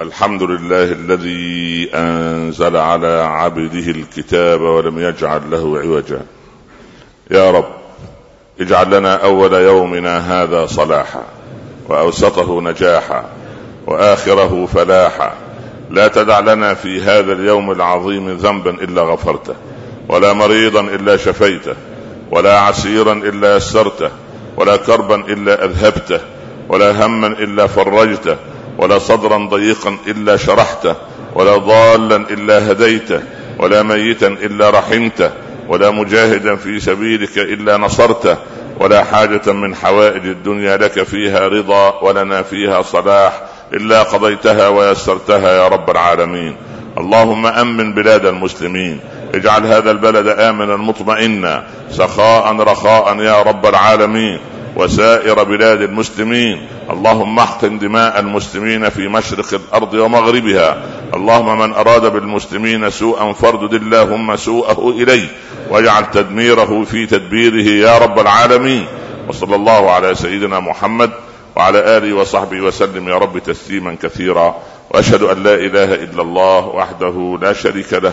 الحمد لله الذي أنزل على عبده الكتاب ولم يجعل له عوجا. يا رب اجعل لنا أول يومنا هذا صلاحا وأوسطه نجاحا وآخره فلاحا. لا تدع لنا في هذا اليوم العظيم ذنبا إلا غفرته ولا مريضا إلا شفيته ولا عسيرا إلا يسرته ولا كربا إلا أذهبته ولا هما إلا فرجته ولا صدرا ضيقا إلا شرحته ولا ضالا إلا هديته ولا ميتا إلا رحمته ولا مجاهدا في سبيلك إلا نصرته ولا حاجة من حوائج الدنيا لك فيها رضا ولنا فيها صلاح إلا قضيتها ويسرتها يا رب العالمين. اللهم أمن بلاد المسلمين اجعل هذا البلد آمنا مطمئنا سخاء رخاء يا رب العالمين. وسائر بلاد المسلمين. اللهم احقن دماء المسلمين في مشرق الأرض ومغربها. اللهم من أراد بالمسلمين سوءا فاردد اللهم سوءه إليه. واجعل تدميره في تدبيره يا رب العالمين. وصلى الله على سيدنا محمد وعلى آله وصحبه وسلم. يا رب تسليما كثيرا. وأشهد أن لا إله إلا الله وحده لا شريك له.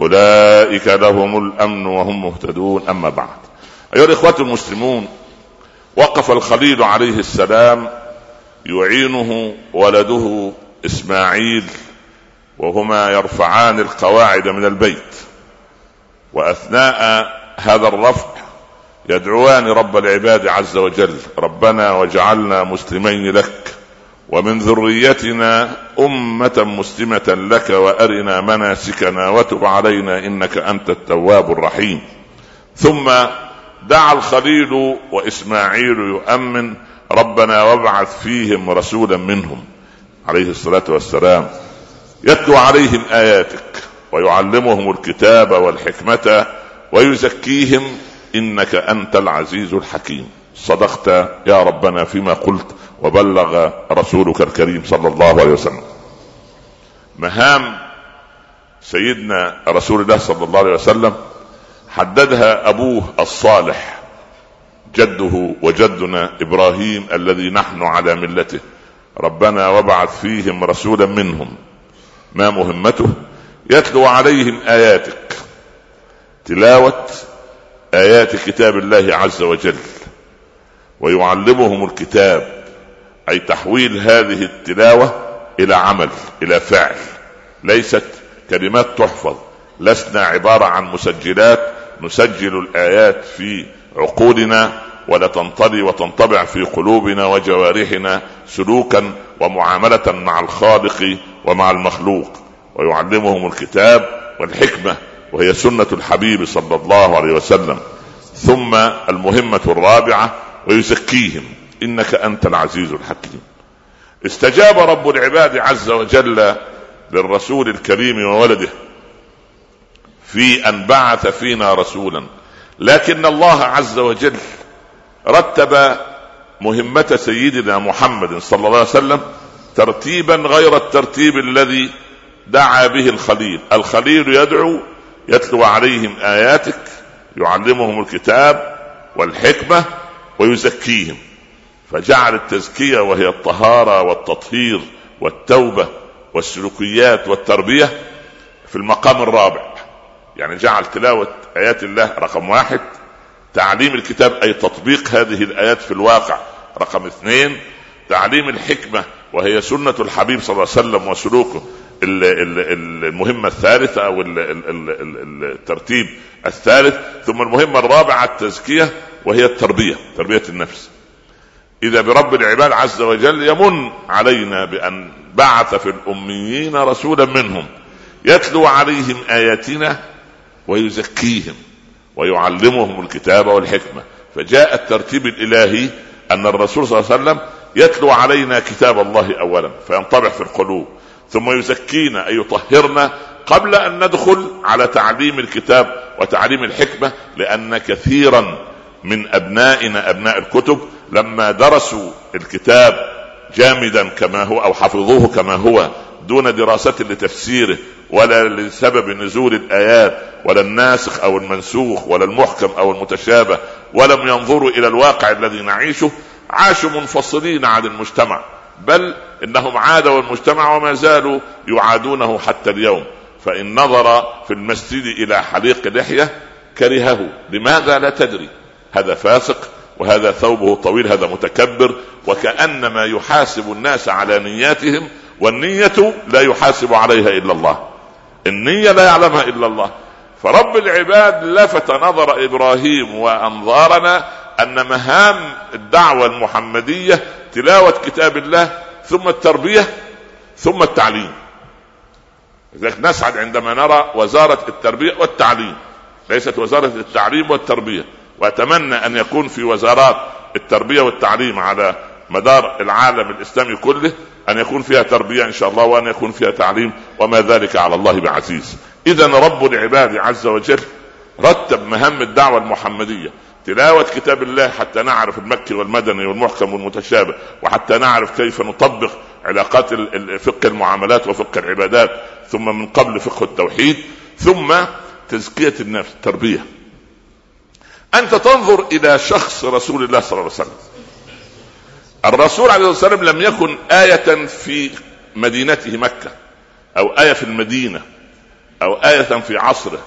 أولئك لهم الأمن وهم مهتدون. أما بعد أيها الإخوة المسلمون وقف الخليل عليه السلام يعينه ولده إسماعيل وهما يرفعان القواعد من البيت وأثناء هذا الرفع يدعوان رب العباد عز وجل ربنا واجعلنا مسلمين لك. ومن ذريتنا أمة مسلمة لك وأرنا مناسكنا وتب علينا إنك أنت التواب الرحيم. ثم دعا الخليل وإسماعيل يؤمن ربنا وابعث فيهم رسولا منهم. عليه الصلاة والسلام. يتلو عليهم آياتك ويعلمهم الكتاب والحكمة ويزكيهم إنك أنت العزيز الحكيم. صدقت يا ربنا فيما قلت وبلغ رسولك الكريم صلى الله عليه وسلم. مهام سيدنا رسول الله صلى الله عليه وسلم حددها أبوه الصالح جده وجدنا إبراهيم الذي نحن على ملته. ربنا وابعث فيهم رسولا منهم. ما مهمته؟ يتلو عليهم آياتك. تلاوة آيات كتاب الله عز وجل. ويعلمهم الكتاب. أي تحويل هذه التلاوة إلى عمل إلى فعل. ليست كلمات تحفظ لسنا عبارة عن مسجلات نسجل الآيات في عقولنا ولا تنطلي وتنطبع في قلوبنا وجوارحنا سلوكا ومعاملة مع الخالق ومع المخلوق. ويعلمهم الكتاب والحكمة وهي سنة الحبيب صلى الله عليه وسلم. ثم المهمة الرابعة ويزكيهم. إنك أنت العزيز الحكيم. استجاب رب العباد عز وجل للرسول الكريم وولده في أن بعث فينا رسولا. لكن الله عز وجل رتب مهمة سيدنا محمد صلى الله عليه وسلم ترتيبا غير الترتيب الذي دعا به الخليل. الخليل يدعو يتلو عليهم آياتك يعلمهم الكتاب والحكمة ويزكيهم. فجعل التزكية وهي الطهارة والتطهير والتوبة والسلوكيات والتربية في المقام الرابع. يعني جعل تلاوة آيات الله رقم واحد تعليم الكتاب أي تطبيق هذه الآيات في الواقع رقم اثنين تعليم الحكمة وهي سنة الحبيب صلى الله عليه وسلم وسلوكه. المهمة الثالثة أو الترتيب الثالث ثم المهمة الرابعة التزكية وهي التربية تربية النفس. إذا برب العباد عز وجل يمن علينا بأن بعث في الأميين رسولا منهم يتلو عليهم آياتنا ويزكيهم ويعلمهم الكتاب والحكمة. فجاء الترتيب الإلهي أن الرسول صلى الله عليه وسلم يتلو علينا كتاب الله أولا فينطبع في القلوب. ثم يزكينا أي يطهرنا قبل أن ندخل على تعليم الكتاب وتعليم الحكمة لأن كثيرا من أبنائنا أبناء الكتب لما درسوا الكتاب جامدا كما هو أو حفظوه كما هو دون دراسة لتفسيره ولا لسبب نزول الآيات ولا الناسخ أو المنسوخ ولا المحكم أو المتشابه ولم ينظروا إلى الواقع الذي نعيشه عاشوا منفصلين عن المجتمع. بل إنهم عادوا المجتمع وما زالوا يعادونه حتى اليوم. فإن نظر في المسجد إلى حليق لحية كرهه. لماذا؟ لا تدري. هذا فاسق وهذا ثوبه طويل هذا متكبر وكأنما يحاسب الناس على نياتهم والنية لا يحاسب عليها إلا الله. النية لا يعلمها إلا الله. فرب العباد لفت نظر إبراهيم وأنظارنا أن مهام الدعوة المحمدية تلاوة كتاب الله ثم التربية ثم التعليم. لذلك نسعد عندما نرى وزارة التربية والتعليم. ليست وزارة التعليم والتربية. وأتمنى أن يكون في وزارات التربية والتعليم على مدار العالم الإسلامي كله أن يكون فيها تربية إن شاء الله وأن يكون فيها تعليم وما ذلك على الله بعزيز. اذا رب العباد عز وجل رتب مهام الدعوة المحمدية تلاوة كتاب الله حتى نعرف المكي والمدني والمحكم والمتشابه وحتى نعرف كيف نطبق علاقات فقه المعاملات وفقه العبادات ثم من قبل فقه التوحيد ثم تزكية النفس تربية. أنت تنظر إلى شخص رسول الله صلى الله عليه وسلم. الرسول عليه الصلاة والسلام لم يكن آية في مدينته مكة أو آية في المدينة أو آية في عصره.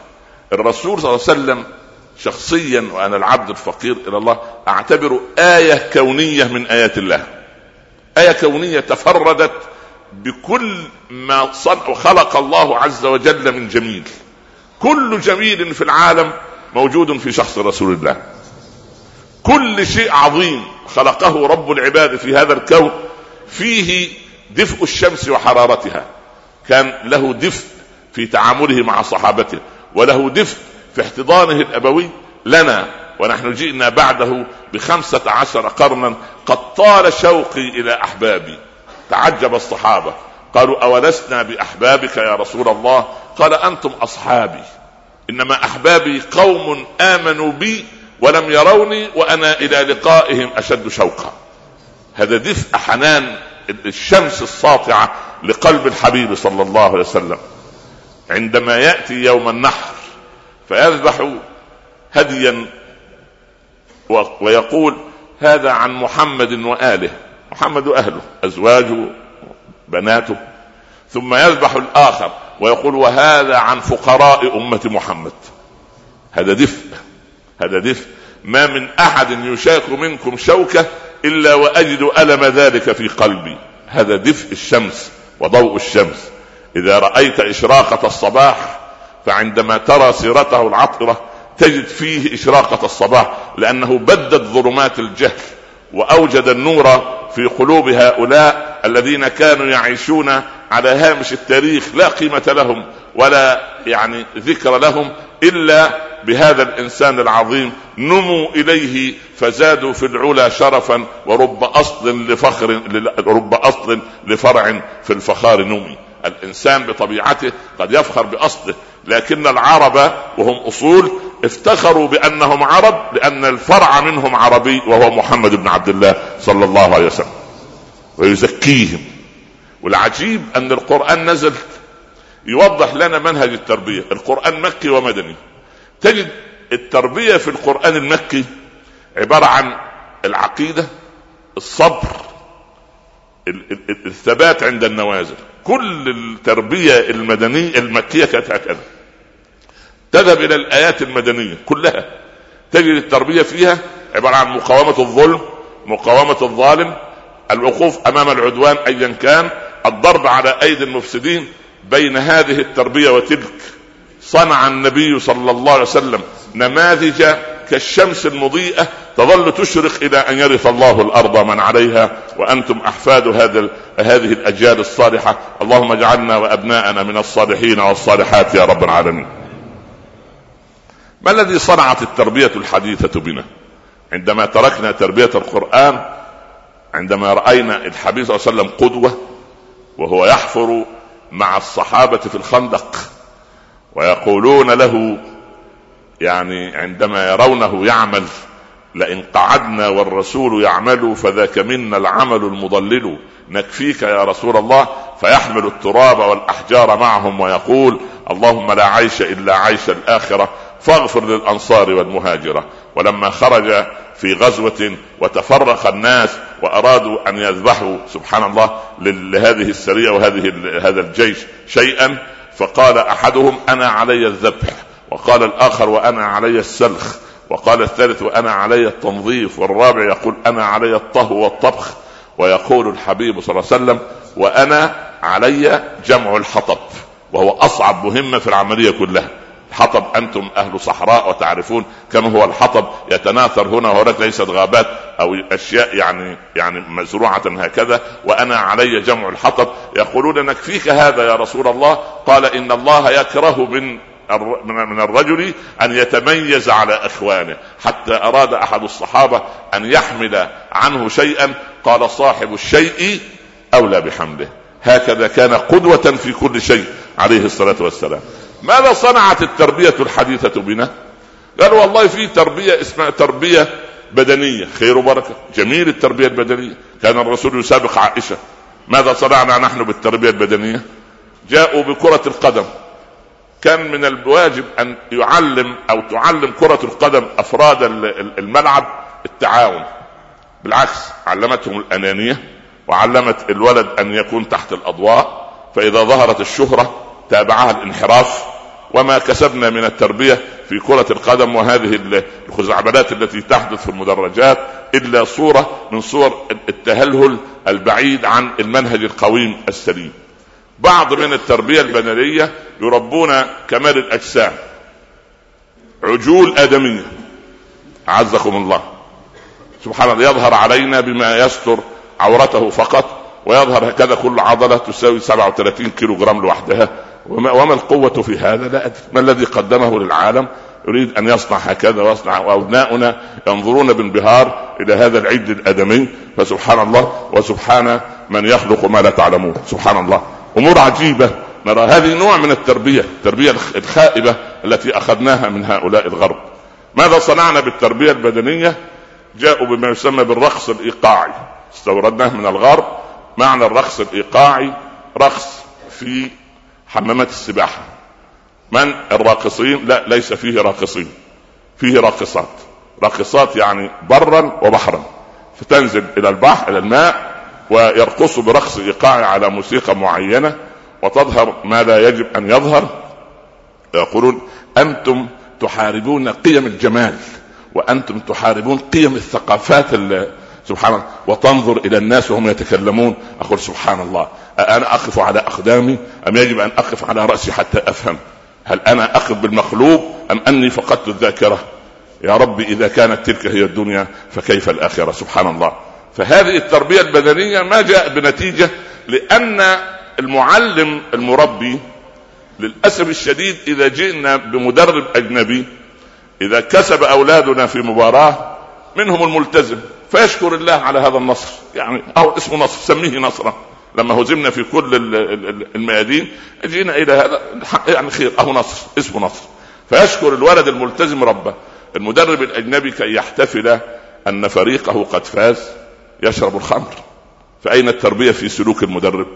الرسول صلى الله عليه وسلم شخصيا وأنا العبد الفقير إلى الله أعتبره آية كونية من آيات الله. آية كونية تفردت بكل ما صنع خلق الله عز وجل من جميل. كل جميل في العالم موجود في شخص رسول الله. كل شيء عظيم خلقه رب العباد في هذا الكون فيه دفء الشمس وحرارتها. كان له دفء في تعامله مع صحابته وله دفء في احتضانه الأبوي لنا. ونحن جئنا بعده بخمسة عشر قرنا قد طال شوقي إلى أحبابي. تعجب الصحابة. قالوا أولسنا بأحبابك يا رسول الله؟ قال أنتم أصحابي. إنما أحبابي قوم آمنوا بي ولم يروني وأنا إلى لقائهم أشد شوقا. هذا دفء حنان الشمس الساطعة لقلب الحبيب صلى الله عليه وسلم. عندما يأتي يوم النحر فيذبح هديا ويقول هذا عن محمد وآله. محمد واهله أزواجه بناته. ثم يذبح الآخر. ويقول وهذا عن فقراء أمة محمد. هذا دفء هذا دفء. ما من أحد يشاك منكم شوكة إلا وأجد ألم ذلك في قلبي. هذا دفء الشمس وضوء الشمس. إذا رأيت إشراقة الصباح فعندما ترى سيرته العطرة تجد فيه إشراقة الصباح لأنه بدد ظلمات الجهل وأوجد النور في قلوب هؤلاء الذين كانوا يعيشون على هامش التاريخ لا قيمة لهم ولا يعني ذكر لهم إلا بهذا الإنسان العظيم نموا إليه فزادوا في العلا شرفا ورب أصل لفخر رب أصل لفرع في الفخار نمي. الإنسان بطبيعته قد يفخر بأصله لكن العرب وهم أصول افتخروا بأنهم عرب لأن الفرع منهم عربي وهو محمد بن عبد الله صلى الله عليه وسلم. ويزكيهم. والعجيب أن القرآن نزل يوضح لنا منهج التربية. القرآن مكي ومدني. تجد التربية في القرآن المكي عبارة عن العقيدة الصبر الثبات عند النوازل. كل التربية المدنيه المكية كانت هكذا. تذهب إلى الآيات المدنية كلها. تجد التربية فيها عبارة عن مقاومة الظلم مقاومة الظالم الوقوف أمام العدوان ايا كان الضرب على أيدي المفسدين بين هذه التربية وتلك صنع النبي صلى الله عليه وسلم نماذج كالشمس المضيئة تظل تشرق إلى أن يرث الله الأرض من عليها وأنتم أحفاد هذا هذه الأجيال الصالحة اللهم اجعلنا وأبناءنا من الصالحين والصالحات يا رب العالمين. ما الذي صنعت التربية الحديثة بنا؟ عندما تركنا تربية القرآن عندما رأينا الحبيب صلى الله عليه وسلم قدوة وهو يحفر مع الصحابة في الخندق ويقولون له يعني عندما يرونه يعمل لئن قعدنا والرسول يعمل فذاك منا العمل المضلل نكفيك يا رسول الله فيحمل التراب والأحجار معهم ويقول اللهم لا عيش إلا عيش الآخرة فاغفر للأنصار والمهاجرة. ولما خرج في غزوة وتفرق الناس وأرادوا أن يذبحوا سبحان الله لهذه السرية وهذه هذا الجيش شيئا فقال أحدهم أنا علي الذبح وقال الآخر وأنا علي السلخ وقال الثالث وأنا علي التنظيف والرابع يقول أنا علي الطهو والطبخ ويقول الحبيب صلى الله عليه وسلم وأنا علي جمع الحطب وهو أصعب مهمة في العملية كلها. الحطب أنتم أهل صحراء وتعرفون كم هو الحطب يتناثر هنا وهناك ليست غابات أو أشياء يعني يعني مزروعة هكذا وأنا علي جمع الحطب. يقولون نكفيك هذا يا رسول الله. قال إن الله يكره من من الرجل أن يتميز على إخوانه حتى أراد أحد الصحابة أن يحمل عنه شيئا. قال صاحب الشيء أولى بحمله هكذا كان قدوة في كل شيء عليه الصلاة والسلام. ماذا صنعت التربية الحديثة بنا؟ قالوا والله في تربية اسمها تربية بدنية خير وبركة. جميل التربية البدنية. كان الرسول يسابق عائشة ماذا صنعنا نحن بالتربية البدنية؟ جاءوا بكرة القدم. كان من الواجب أن يعلم أو تعلم كرة القدم أفراد الملعب التعاون. بالعكس علمتهم الأنانية وعلمت الولد أن يكون تحت الأضواء فإذا ظهرت الشهرة تابعها الانحراف وما كسبنا من التربية في كرة القدم وهذه الخزعبلات التي تحدث في المدرجات إلا صورة من صور التهلهل البعيد عن المنهج القويم السليم. بعض من التربية البدنية يربون كمال الأجسام. عجول آدمية. اعزكم الله. سبحان الله يظهر علينا بما يستر عورته فقط ويظهر هكذا كل عضلة تساوي 37 كيلو جرام لوحدها. وما, وما القوة في هذا؟ لا أدري. ما الذي قدمه للعالم؟ يريد أن يصنع هكذا ويصنع وأبناؤنا ينظرون بانبهار إلى هذا العد الآدمي. فسبحان الله وسبحان من يخلق ما لا تعلمون. سبحان الله. أمور عجيبة. نرى هذه نوع من التربية التربية الخائبة التي أخذناها من هؤلاء الغرب. ماذا صنعنا بالتربية البدنية؟ جاءوا بما يسمى بالرقص الإيقاعي. استوردناه من الغرب. معنى الرقص الإيقاعي رقص في حمامات السباحة. من؟ الراقصين. لا ليس فيه راقصين. فيه راقصات. راقصات يعني برا وبحرا. فتنزل إلى البحر إلى الماء ويرقصوا برقص ايقاعي على موسيقى معينة وتظهر ما لا يجب أن يظهر. يقولون أنتم تحاربون قيم الجمال وأنتم تحاربون قيم الثقافات سبحان الله وتنظر إلى الناس وهم يتكلمون. أقول سبحان الله أنا أقف على أقدامي؟ أم يجب أن أقف على رأسي حتى أفهم؟ هل أنا أقف بالمخلوق أم أني فقدت الذاكرة؟ يا رب إذا كانت تلك هي الدنيا فكيف الآخرة؟ سبحان الله فهذه التربية البدنية ما جاء بنتيجة لأن المعلم المربي للأسف الشديد إذا جئنا بمدرب أجنبي إذا كسب أولادنا في مباراة منهم الملتزم. فيشكر الله على هذا النصر يعني أو اسمه نصر سميه نصرا. لما هزمنا في كل الميادين جينا إلى هذا يعني خير أهو نصر اسمه نصر. فيشكر الولد الملتزم ربه المدرب الأجنبي كي يحتفل أن فريقه قد فاز يشرب الخمر. فأين التربية في سلوك المدرب؟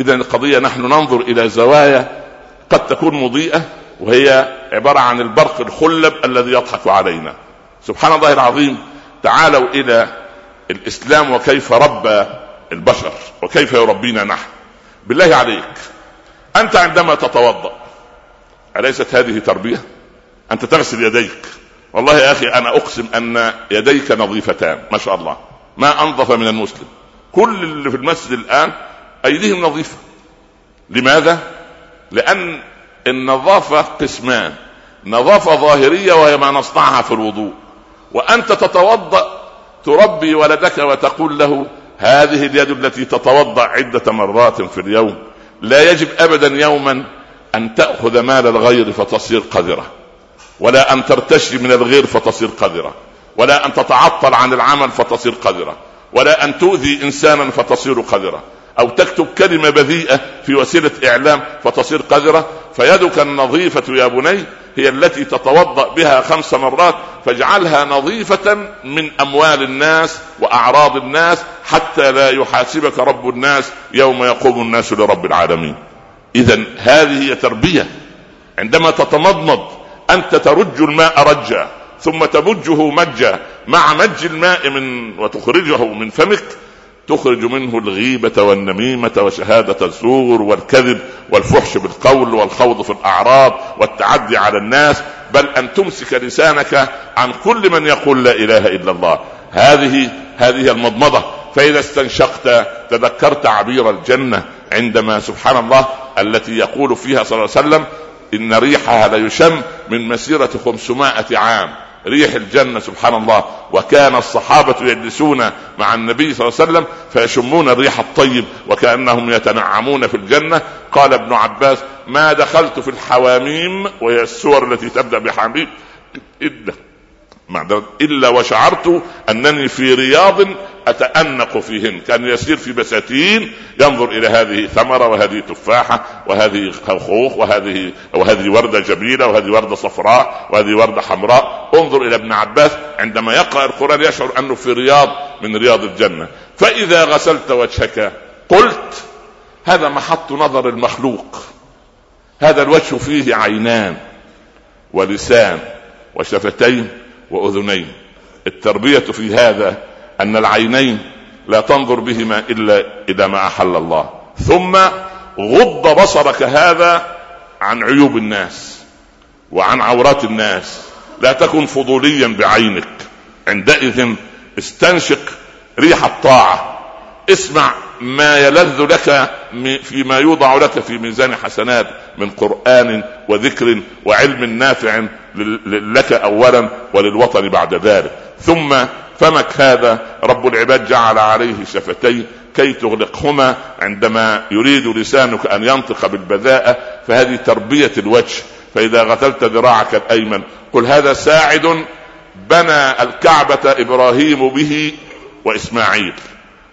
اذا القضية نحن ننظر إلى زوايا قد تكون مضيئة وهي عبارة عن البرق الخلب الذي يضحك علينا. سبحان الله العظيم تعالوا إلى الإسلام وكيف ربى البشر وكيف يربينا نحن. بالله عليك أنت عندما تتوضأ أليست هذه تربية؟ أنت تغسل يديك. والله يا أخي أنا أقسم أن يديك نظيفتان ما شاء الله. ما أنظف من المسلم. كل اللي في المسجد الآن أيديهم نظيفة. لماذا؟ لأن النظافة قسمان. نظافة ظاهرية وهي ما نصنعها في الوضوء. وأنت تتوضأ تربي ولدك وتقول له هذه اليد التي تتوضأ عدة مرات في اليوم. لا يجب ابدا يوما أن تأخذ مال الغير فتصير قذرة. ولا أن ترتشي من الغير فتصير قذرة. ولا أن تتعطل عن العمل فتصير قذرة. ولا أن تؤذي انسانا فتصير قذرة. أو تكتب كلمة بذيئة في وسيلة إعلام فتصير قذرة. فيدك النظيفة يا بني هي التي تتوضأ بها خمس مرات فاجعلها نظيفة من أموال الناس وأعراض الناس حتى لا يحاسبك رب الناس يوم يقوم الناس لرب العالمين. اذا هذه هي تربية. عندما تتمضمض أنت ترج الماء رجا ثم تمجه مجا مع مج الماء من وتخرجه من فمك تخرج منه الغيبة والنميمة وشهادة الزور والكذب والفحش بالقول والخوض في الأعراض والتعدي على الناس بل أن تمسك لسانك عن كل من يقول لا إله إلا الله. هذه هذه المضمضة. فإذا استنشقت تذكرت عبير الجنة عندما سبحان الله التي يقول فيها صلى الله عليه وسلم إن ريحها ليشم من مسيرة خمسمائة عام. ريح الجنة سبحان الله. وكان الصحابة يجلسون مع النبي صلى الله عليه وسلم فيشمون الريح الطيب وكأنهم يتنعمون في الجنة. قال ابن عباس ما دخلت في الحواميم وهي السور التي تبدأ بحميم إلا إلا وشعرت أنني في رياض أتأنق فيهن. كان يسير في بساتين ينظر إلى هذه ثمرة وهذه تفاحة وهذه خوخ وهذه وهذه وردة جميلة وهذه وردة صفراء وهذه وردة حمراء. انظر إلى ابن عباس عندما يقرأ القرآن يشعر أنه في رياض من رياض الجنة. فإذا غسلت وجهك قلت هذا محط نظر المخلوق. هذا الوجه فيه عينان ولسان وشفتين وأذنين. التربية في هذا أن العينين لا تنظر بهما إلا إلى ما أحل الله. ثم غض بصرك هذا عن عيوب الناس وعن عورات الناس. لا تكن فضوليا بعينك. عندئذ استنشق ريح الطاعة. اسمع ما يلذ لك فيما يوضع لك في ميزان حسنات من قرآن وذكر وعلم نافع لك اولا وللوطن بعد ذلك. ثم فمك هذا رب العباد جعل عليه شفتين كي تغلقهما عندما يريد لسانك أن ينطق بالبذاءة فهذه تربية الوجه. فإذا غسلت ذراعك الأيمن قل هذا ساعد بنى الكعبة إبراهيم به وإسماعيل.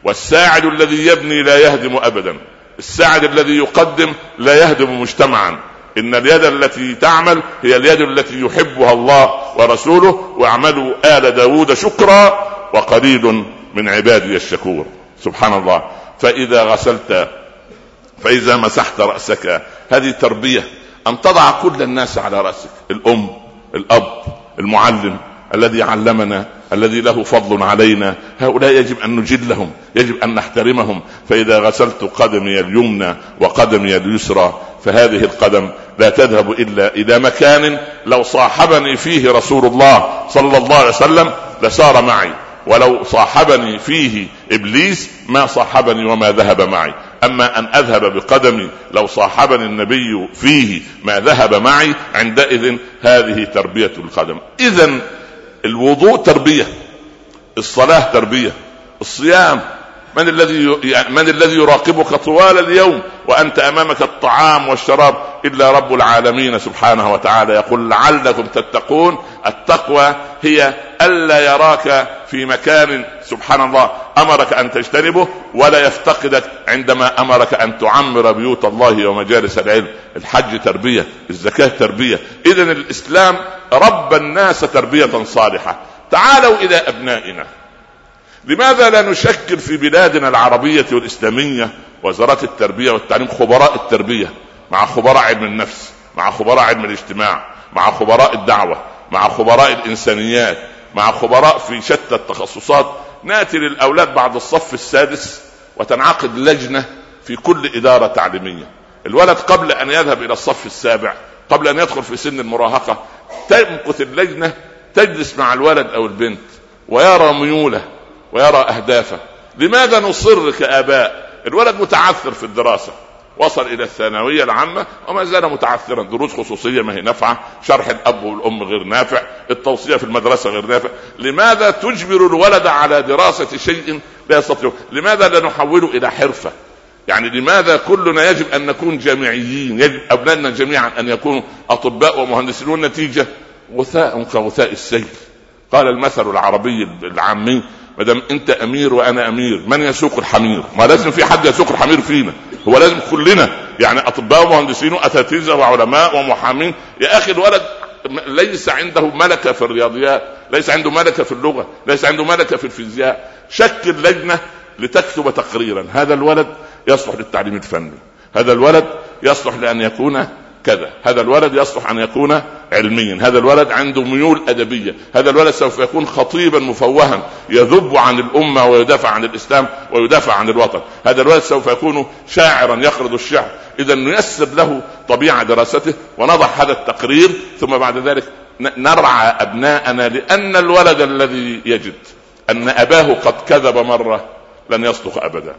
والساعد الذي يبني لا يهدم ابدا. الساعد الذي يقدم لا يهدم مجتمعا. إن اليد التي تعمل هي اليد التي يحبها الله ورسوله واعملوا آل داود شكرا وقليل من عبادي الشكور. سبحان الله. فإذا غسلت فإذا مسحت رأسك هذه تربية أن تضع كل الناس على رأسك. الأم الأب المعلم الذي علمنا الذي له فضل علينا. هؤلاء يجب أن نجلهم يجب أن نحترمهم. فإذا غسلت قدمي اليمنى وقدمي اليسرى فهذه القدم لا تذهب إلا إلى مكان لو صاحبني فيه رسول الله صلى الله عليه وسلم لسار معي. ولو صاحبني فيه إبليس ما صاحبني وما ذهب معي. أما أن أذهب بقدمي لو صاحبني النبي فيه ما ذهب معي عندئذ هذه تربية القدم. اذا الوضوء تربية الصلاة تربية الصيام من الذي من الذي يراقبك طوال اليوم وأنت أمامك الطعام والشراب إلا رب العالمين سبحانه وتعالى يقول لعلكم تتقون. التقوى هي ألا يراك في مكان سبحان الله أمرك أن تجتنبه ولا يفتقدك عندما أمرك أن تعمر بيوت الله ومجالس العلم. الحج تربية الزكاة تربية. اذا الإسلام رب الناس تربية صالحة. تعالوا إلى أبنائنا. لماذا لا نشكل في بلادنا العربية والإسلامية وزارات التربية والتعليم خبراء التربية مع خبراء علم النفس مع خبراء علم الاجتماع مع خبراء الدعوة مع خبراء الإنسانيات مع خبراء في شتى التخصصات؟ ناتي للأولاد بعد الصف السادس وتنعقد لجنة في كل إدارة تعليمية. الولد قبل أن يذهب إلى الصف السابع قبل أن يدخل في سن المراهقة تمكث اللجنة تجلس مع الولد أو البنت ويرى ميوله ويرى أهدافه. لماذا نصر كآباء؟ الولد متعثر في الدراسة. وصل إلى الثانوية العامة وما زال متعثرا. دروس خصوصية ما هي نافعة. شرح الأب والأم غير نافع. التوصية في المدرسة غير نافع. لماذا تجبر الولد على دراسة شيء لا يستطيع لماذا لا نحوله إلى حرفة؟ يعني لماذا كلنا يجب أن نكون جامعيين؟ يجب أبنائنا جميعا أن يكونوا أطباء ومهندسين. والنتيجة؟ غثاء كغثاء السيل. قال المثل العربي العامي ما دام انت امير وأنا امير من يسوق الحمير؟ ما لازم في حد يسوق الحمير فينا. هو لازم كلنا يعني أطباء ومهندسين وأساتذة وعلماء ومحامين. يا أخي الولد ليس عنده ملكة في الرياضيات ليس عنده ملكة في اللغة ليس عنده ملكة في الفيزياء. شكل لجنة لتكتب تقريرا. هذا الولد يصلح للتعليم الفني. هذا الولد يصلح لأن يكون كذا. هذا الولد يصلح أن يكون علميا. هذا الولد عنده ميول أدبية. هذا الولد سوف يكون خطيبا مفوها. يذب عن الأمة ويدافع عن الإسلام ويدافع عن الوطن. هذا الولد سوف يكون شاعرا يخرج الشعر. اذا نيسر له طبيعة دراسته ونضع هذا التقرير. ثم بعد ذلك نرعى أبناءنا لأن الولد الذي يجد أن أباه قد كذب مرة لن يصدق ابدا.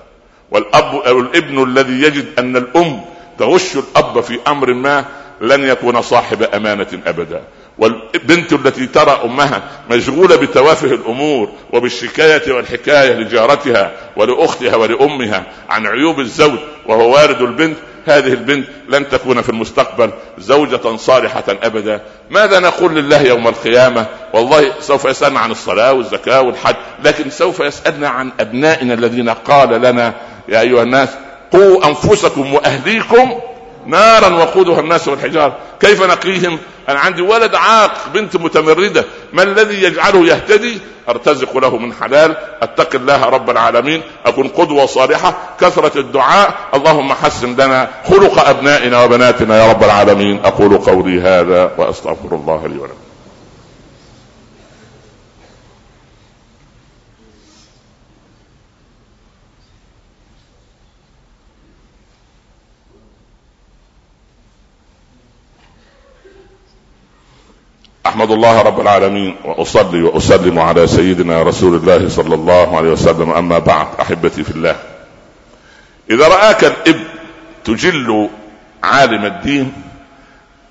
والاب أو الابن الذي يجد أن الأم تغش الأب في أمر ما لن يكون صاحب أمانة أبدا. والبنت التي ترى أمها مشغولة بتوافه الأمور وبالشكاية والحكاية لجارتها ولأختها ولأمها عن عيوب الزوج وهو والد البنت هذه البنت لن تكون في المستقبل زوجة صالحة أبدا. ماذا نقول لله يوم القيامة؟ والله سوف يسألنا عن الصلاة والزكاة والحج لكن سوف يسألنا عن أبنائنا الذين قال لنا يا أيها الناس قوا أنفسكم وأهليكم نارا وقودها الناس والحجاره كيف نقيهم؟ أنا عندي ولد عاق بنت متمردة. ما الذي يجعله يهتدي؟ أرتزق له من حلال. أتق الله رب العالمين. أكون قدوة صالحة. كثرة الدعاء. اللهم حسن لنا خلق أبنائنا وبناتنا يا رب العالمين. أقول قولي هذا وأستغفر الله لي ولكم. أحمد الله رب العالمين وأصلي وأسلم على سيدنا رسول الله صلى الله عليه وسلم أما بعد أحبتي في الله. إذا رآك الإب تجل عالم الدين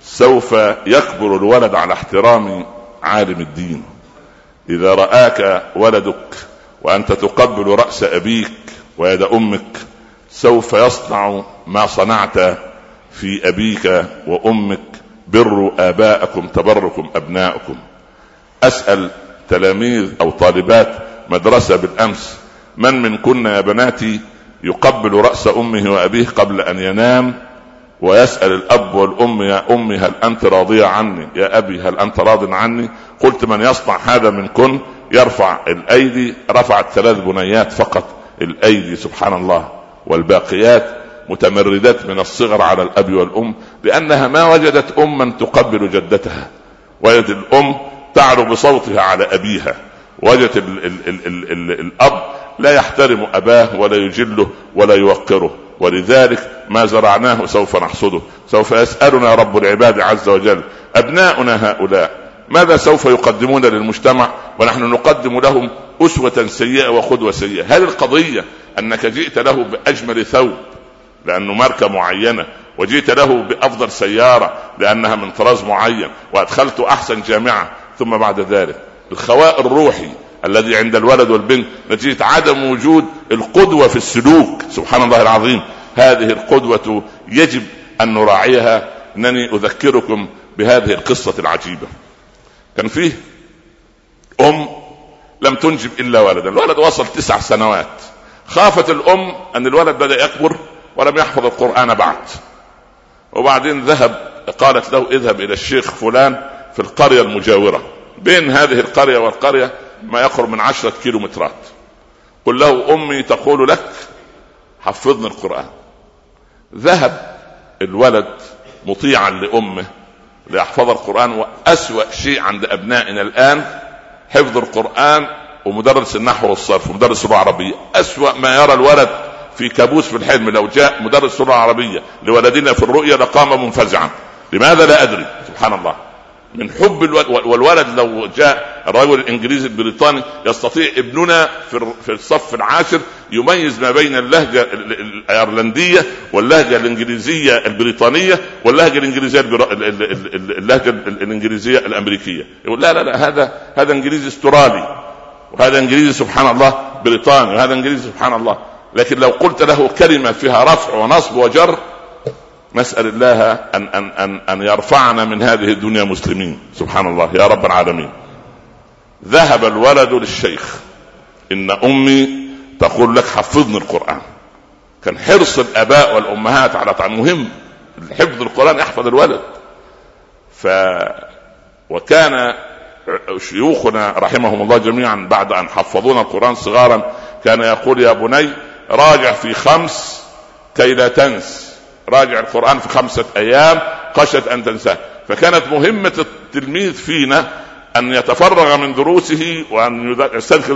سوف يكبر الولد على احترام عالم الدين. إذا رآك ولدك وأنت تقبل رأس أبيك ويد أمك سوف يصنع ما صنعت في أبيك وأمك بروا آباءكم تبركم أبناءكم. أسأل تلاميذ أو طالبات مدرسة بالأمس من منكن يا بناتي يقبل رأس أمه وأبيه قبل أن ينام ويسأل الأب والأم يا أمي هل أنت راضية عني؟ يا أبي هل أنت راض عني؟ قلت من يصنع هذا منكن يرفع الأيدي. رفعت ثلاث بنيات فقط الأيدي سبحان الله والباقيات متمردات من الصغر على الأب والأم لانها ما وجدت أما تقبل جدتها. وجدت الأم تعلو بصوتها على أبيها. وجدت ال ال ال ال ال الأب لا يحترم أباه ولا يجله ولا يوقره. ولذلك ما زرعناه سوف نحصده. سوف يسألنا رب العباد عز وجل أبناؤنا هؤلاء ماذا سوف يقدمون للمجتمع؟ ونحن نقدم لهم أسوة سيئة وقدوة سيئة. هذه القضية أنك جئت له بأجمل ثوب لأنه ماركة معينة وجيت له بأفضل سيارة لأنها من طراز معين وادخلته أحسن جامعة ثم بعد ذلك. الخواء الروحي الذي عند الولد والبنت نتيجة عدم وجود القدوة في السلوك. سبحان الله العظيم. هذه القدوة يجب أن نراعيها. إنني أذكركم بهذه القصة العجيبة. كان فيه أم لم تنجب إلا ولدا. الولد وصل تسع سنوات. خافت الأم أن الولد بدأ يكبر. ولم يحفظ القرآن بعد. وبعدين ذهب قالت له اذهب إلى الشيخ فلان في القرية المجاورة. بين هذه القرية والقرية ما يقرب من عشرة كيلو مترات قل له أمي تقول لك حفظني القرآن. ذهب الولد مطيعا لأمه ليحفظ القرآن وأسوأ شيء عند أبنائنا الآن حفظ القرآن ومدرس النحو والصرف ومدرس اللغة العربية. أسوأ ما يرى الولد في كابوس في الحلم لو جاء مدرس لغه عربية لولدنا في الرؤيا لقام منفزعا. لماذا لا أدري؟ سبحان الله. من حب الولد والولد لو جاء الرجل الانجليزي البريطاني يستطيع ابننا في الصف العاشر يميز ما بين اللهجة الأيرلندية واللهجة الإنجليزية البريطانية واللهجة الإنجليزية اللهجة الإنجليزية الأمريكية. يقول لا لا لا هذا هذا إنجليزي استرالي وهذا إنجليزي سبحان الله بريطاني وهذا إنجليزي سبحان الله لكن لو قلت له كلمة فيها رفع ونصب وجر نسأل الله ان ان ان أن يرفعنا من هذه الدنيا مسلمين. سبحان الله يا رب العالمين. ذهب الولد للشيخ. إن أمي تقول لك حفظني القرآن. كان حرص الآباء والأمهات على طعام مهم. حفظ القرآن يحفظ الولد. ف وكان شيوخنا رحمهم الله جميعا بعد أن حفظونا القرآن صغارا كان يقول يا بني راجع في خمس كي لا تنس. راجع القرآن في خمسة أيام خشيه أن تنساه. فكانت مهمة التلميذ فينا أن يتفرغ من دروسه وأن يستذكر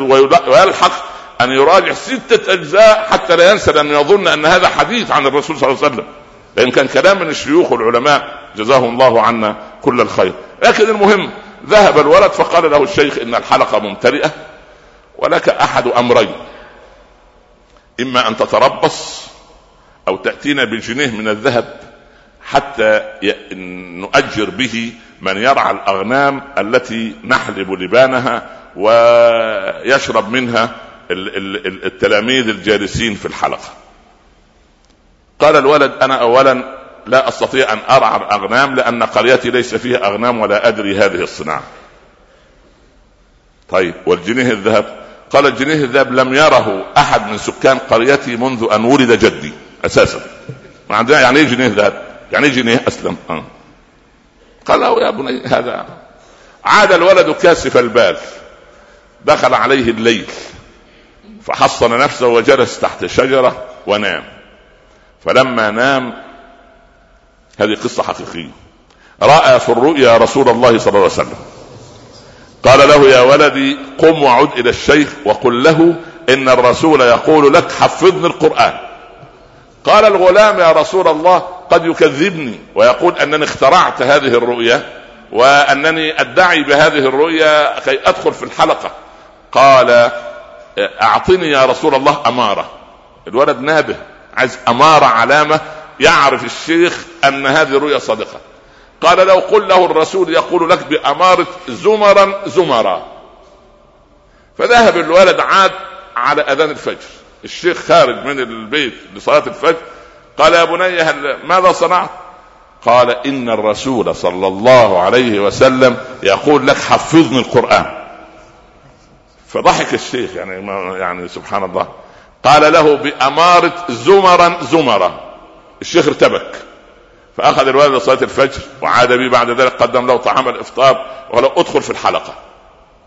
ويلحق أن يراجع ستة أجزاء حتى لا ينسى لأنه يظن أن هذا حديث عن الرسول صلى الله عليه وسلم. لأن كان كلام من الشيوخ والعلماء جزاهم الله عنا كل الخير. لكن المهم ذهب الولد فقال له الشيخ إن الحلقة ممتلئة ولك أحد أمرين. إما أن تتربص أو تأتينا بجنيه من الذهب حتى نؤجر به من يرعى الأغنام التي نحلب لبانها ويشرب منها التلاميذ الجالسين في الحلقة. قال الولد أنا اولا لا أستطيع أن أرعى الأغنام لأن قريتي ليس فيها أغنام ولا أدري هذه الصناعة. طيب والجنيه الذهب؟ قال الجنيه الذهب لم يره أحد من سكان قريتي منذ أن ولد جدي أساسا. ما عندنا يعني إيه جنيه ذهب يعني إيه جنيه أسلم؟ آه. قال له يا بني هذا عاد الولد كاسف البال دخل عليه الليل فحصن نفسه وجلس تحت شجرة ونام. فلما نام هذه قصة حقيقية. رأى في الرؤيا رسول الله صلى الله عليه وسلم. قال له يا ولدي قم وعد إلى الشيخ وقل له إن الرسول يقول لك حفظني القرآن. قال الغلام يا رسول الله قد يكذبني ويقول أنني اخترعت هذه الرؤيا وأنني أدعي بهذه الرؤيا كي أدخل في الحلقة. قال أعطني يا رسول الله أمارة. الولد نابه عايز أمارة علامة يعرف الشيخ أن هذه الرؤيا صادقة. قال لو قل له الرسول يقول لك بأمارة زمرا زمرا. فذهب الولد عاد على أذان الفجر. الشيخ خارج من البيت لصلاة الفجر. قال يا بني هل ماذا صنعت؟ قال إن الرسول صلى الله عليه وسلم يقول لك حفظني القرآن. فضحك الشيخ يعني يعني سبحان الله. قال له بأمارة زمرا زمرا. الشيخ ارتبك. فأخذ الولد لصلاه الفجر وعاد بي بعد ذلك قدم له طعام الإفطار وقال ادخل في الحلقة.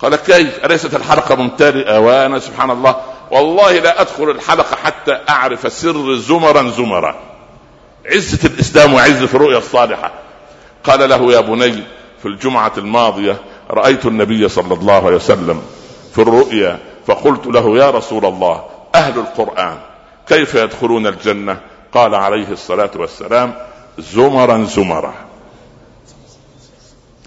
قال كيف؟ أليست الحلقة ممتلئة؟ وأنا سبحان الله والله لا أدخل الحلقة حتى أعرف سر زمرا زمرا. عزة الإسلام وعزه الرؤيا الصالحة. قال له يا بني في الجمعة الماضية رأيت النبي صلى الله عليه وسلم في الرؤيا فقلت له يا رسول الله أهل القرآن كيف يدخلون الجنة؟ قال عليه الصلاة والسلام زمرا زمرا.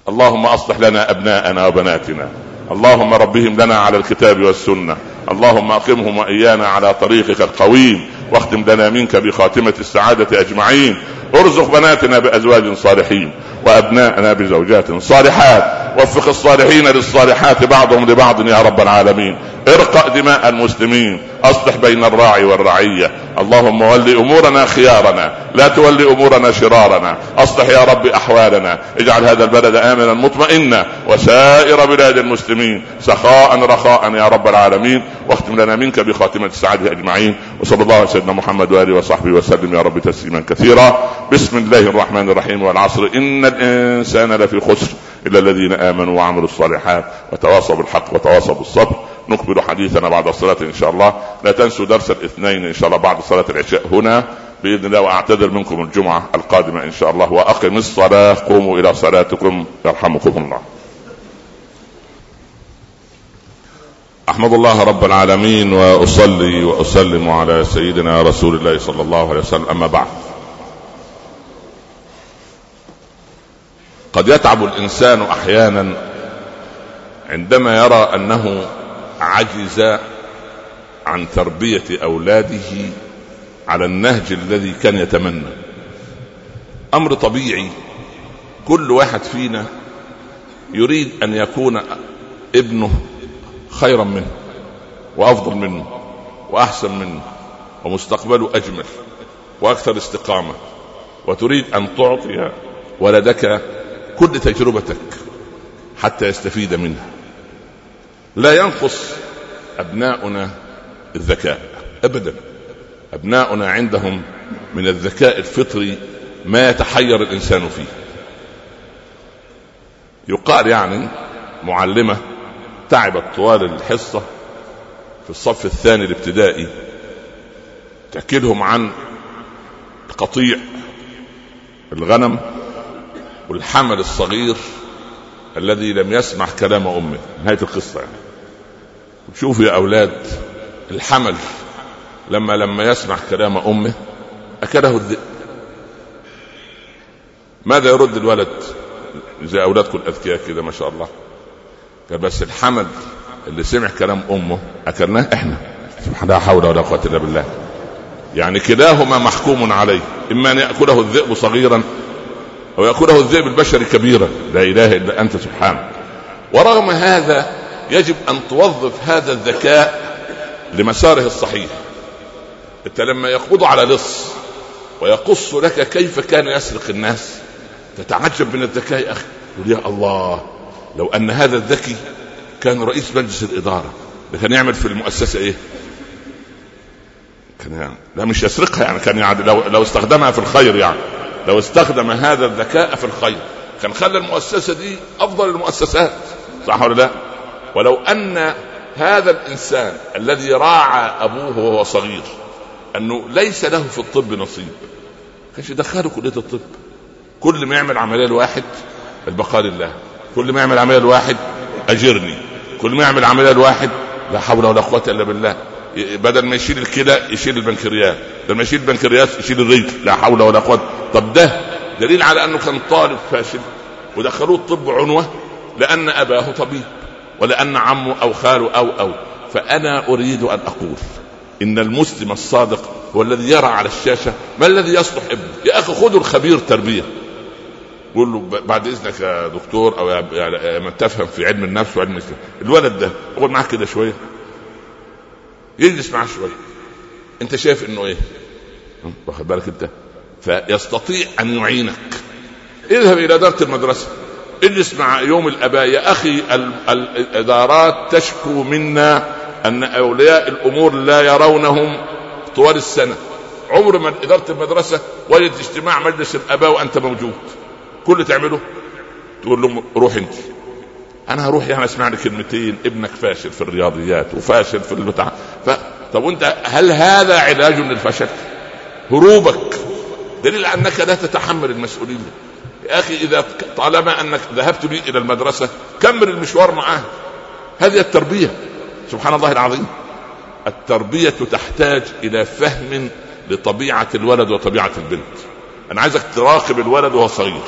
اللهم أصلح لنا أبناءنا وبناتنا. اللهم ربهم لنا على الكتاب والسنة. اللهم أقمهم وإيانا على طريقك القويم. واختم لنا منك بخاتمة السعادة أجمعين. ارزق بناتنا بأزواج صالحين وأبناءنا بزوجات صالحات. وفق الصالحين للصالحات بعضهم لبعض يا رب العالمين. ارقى دماء المسلمين أصلح بين الراعي والرعية. اللهم ول أمورنا خيارنا لا تولي أمورنا شرارنا. أصلح يا رب أحوالنا. اجعل هذا البلد آمنا مطمئنا. وسائر بلاد المسلمين سخاء رخاء يا رب العالمين. واختم لنا منك بخاتمة السعادة أجمعين. وصلى الله على سيدنا محمد وآله وصحبه وسلم يا رب تسليما كثيرا. بسم الله الرحمن الرحيم والعصر. إن الإنسان لفي خسر إلا الذين آمنوا وعملوا الصالحات وتواصوا بالحق وتواصوا بالصبر. نكمل حديثنا بعد الصلاة إن شاء الله. لا تنسوا درس الاثنين إن شاء الله بعد صلاة العشاء هنا. بإذن الله وأعتذر منكم الجمعة القادمة إن شاء الله. وأقم الصلاة. قوموا إلى صلاتكم. يرحمكم الله. أحمد الله رب العالمين وأصلي وأسلم على سيدنا رسول الله صلى الله عليه وسلم. أما بعد. قد يتعب الإنسان أحيانا عندما يرى أنه عجز عن تربية أولاده على النهج الذي كان يتمنى. أمر طبيعي. كل واحد فينا يريد أن يكون ابنه خيرا منه وأفضل منه وأحسن منه ومستقبله أجمل وأكثر استقامة. وتريد أن تعطي ولدك كل تجربتك حتى يستفيد منها. لا ينقص أبناؤنا الذكاء ابدا. أبناؤنا عندهم من الذكاء الفطري ما يتحير الإنسان فيه. يقال يعني معلمة تعبت طوال الحصة في الصف الثاني الابتدائي تحكي لهم عن قطيع الغنم والحمل الصغير الذي لم يسمع كلام أمه. نهاية القصة يعني. شوفوا يا أولاد الحمل لما لما يسمع كلام أمه أكله الذئب. ماذا يرد الولد؟ زي أولادكم الأذكياء كده ما شاء الله. قال بس الحمل اللي سمع كلام أمه أكلناه إحنا. سبحان لا حول ولا قوة إلا بالله. يعني كلاهما محكوم عليه. إما أن يأكله الذئب صغيرا أو يأكله الذئب البشري كبيرا. لا إله إلا أنت سبحانك ورغم هذا يجب أن توظف هذا الذكاء لمساره الصحيح أنت لما يقبض على لص ويقص لك كيف كان يسرق الناس تتعجب من الذكاء يا أخي يقول يا الله لو أن هذا الذكي كان رئيس مجلس الإدارة ده كان يعمل في المؤسسة إيه؟ كان يعني لا مش يسرقها يعني كان يعني لو لو استخدمها في الخير يعني لو استخدم هذا الذكاء في الخير كان خلى المؤسسة دي أفضل المؤسسات صح ولا لا؟ ولو أن هذا الإنسان الذي راعى أبوه وهو صغير أنه ليس له في الطب نصيب. كانش يدخله كلية الطب. كل ما يعمل عملية الواحد البقاء لله. كل ما يعمل عملية الواحد أجرني. كل ما يعمل عملية الواحد لا حول ولا قوة إلا بالله. بدل ما يشيل الكلى يشيل البنكرياس بدل ما يشيل البنكرياس يشيل الرجل لا حول ولا قوة. طب ده دليل على أنه كان طالب فاشل ودخلوه الطب عنوة لأن أباه طبيب. ولأن عمه أو خاله أو أو فأنا أريد أن أقول إن المسلم الصادق هو الذي يرى على الشاشة ما الذي يصلح ابنه؟ يا أخي خذوا الخبير تربية. قول له بعد إذنك يا دكتور أو يا من تفهم في علم النفس وعلم الاسلام الولد ده أقعد معاه كده شوية. يجلس معاه شوية. أنت شايف إنه إيه؟ واخد بالك أنت؟ فيستطيع أن يعينك. اذهب إلى اداره المدرسة. اجلس مع يوم الأباء يا أخي الإدارات تشكو منا أن أولياء الأمور لا يرونهم طوال السنة. عمر ما إدارة المدرسة وجدت اجتماع مجلس الأباء وأنت موجود. كل تعمله؟ تقول لهم روح أنت. أنا هروح يعني أسمع لي كلمتين ابنك فاشل في الرياضيات وفاشل في البتاع ف... طب وأنت هل هذا علاج للفشل؟ هروبك. دليل أنك لا تتحمل المسؤولية. يا أخي إذا طالما أنك ذهبت بي إلى المدرسة كمل المشوار معاه. هذه التربية. سبحان الله العظيم. التربية تحتاج إلى فهم لطبيعة الولد وطبيعة البنت. أنا عايزك تراقب الولد وهو صغير.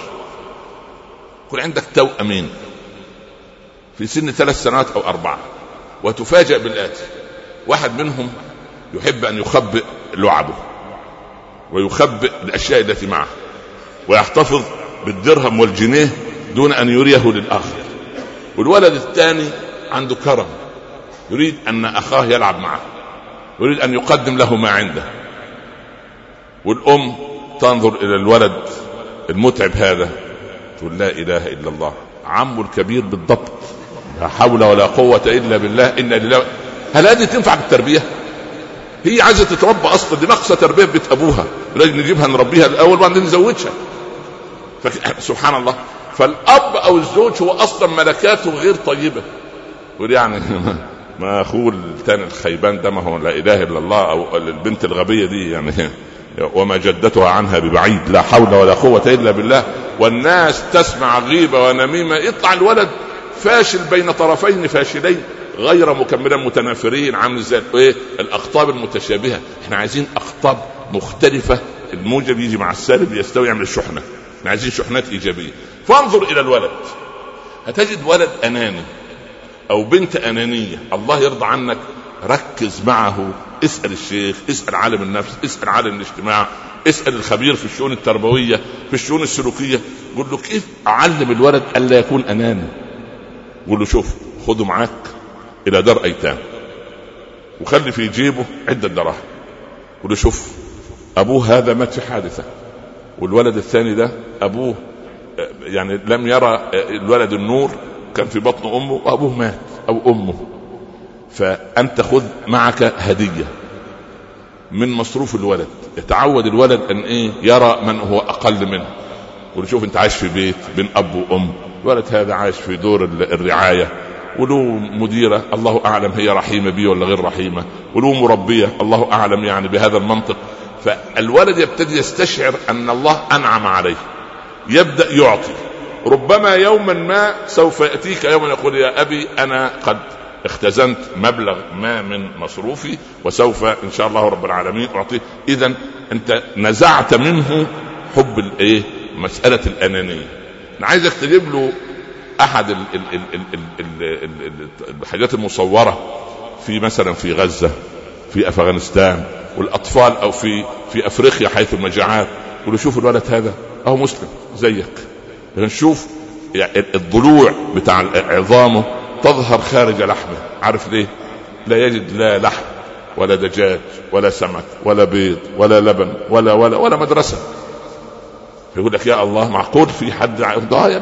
يكون عندك توأمين في سن ثلاث سنوات أو أربعة. وتفاجأ بالآتي. واحد منهم يحب أن يخبئ لعبه. ويخبئ الأشياء التي معه. ويحتفظ بالدرهم والجنيه دون أن يريه للآخر. والولد الثاني عنده كرم. يريد أن أخاه يلعب معه. يريد أن يقدم له ما عنده. والأم تنظر إلى الولد المتعب هذا تقول لا إله إلا الله. عمه الكبير بالضبط. لا حول ولا قوة إلا بالله. إن لله هل هذه تنفع بالتربية؟ هي عايزة تتربى أصلا. دي ناقصة تربية في بيت أبوها. لازم نجيبها نربيها الأول وبعدين نزوجها. سبحان الله. فالأب أو الزوج هو أصلا ملكاته غير طيبة. يقول يعني ما أخوه الثاني الخيبان ده ما هو لا إله إلا الله أو البنت الغبية دي يعني. وما جدتها عنها ببعيد. لا حول ولا قوة إلا بالله. والناس تسمع غيبة ونميمة. يطلع الولد. فاشل بين طرفين فاشلين. غير مكملا متنافرين. عامل زي إيه؟ الاقطاب المتشابهة. إحنا عايزين اقطاب مختلفة. الموجب يجي مع السالب يستوي يعمل الشحنه إحنا عايزين شحنات إيجابية. فانظر إلى الولد. هتجد ولد أناني أو بنت أنانية. الله يرضى عنك. ركز معه. اسأل الشيخ اسأل عالم النفس اسأل عالم الاجتماع اسأل الخبير في الشؤون التربوية في الشؤون السلوكية. قول له كيف أعلم الولد الا يكون أناني؟ قول له شوف خده معاك إلى دار أيتام. وخلي في جيبه عدة دراهم. قول له شوف أبوه هذا مات في حادثة. والولد الثاني ده أبوه يعني لم يرى الولد النور كان في بطن أمه وابوه مات أو أمه. فأنت خذ معك هدية من مصروف الولد. يتعود الولد أن إيه يرى من هو أقل منه. يقول شوف أنت عايش في بيت بين أب وأم. الولد هذا عايش في دور الرعاية. وله مديرة الله أعلم هي رحيمة بي ولا غير رحيمة. وله مربية الله أعلم يعني بهذا المنطق. فالولد يبتدي يستشعر أن الله أنعم عليه. يبدأ يعطي. ربما يوما ما سوف يأتيك يوما يقول يا أبي أنا قد اختزنت مبلغ ما من مصروفي وسوف إن شاء الله رب العالمين اعطيه إذا أنت نزعت منه حب الإيه؟ مسألة الأنانية. أنا عايزك تجيب له أحد الحاجات المصورة في مثلا في غزة في أفغانستان والأطفال أو في في أفريقيا حيث المجاعات يقول له شوف الولد هذا أهو مسلم زيك. نشوف يعني الضلوع بتاع عظامه تظهر خارج لحمه. عارف ليه؟ لا يجد لا لحم ولا دجاج ولا سمك ولا بيض ولا لبن ولا ولا ولا مدرسة. يقول لك يا الله معقول في حد ضايع؟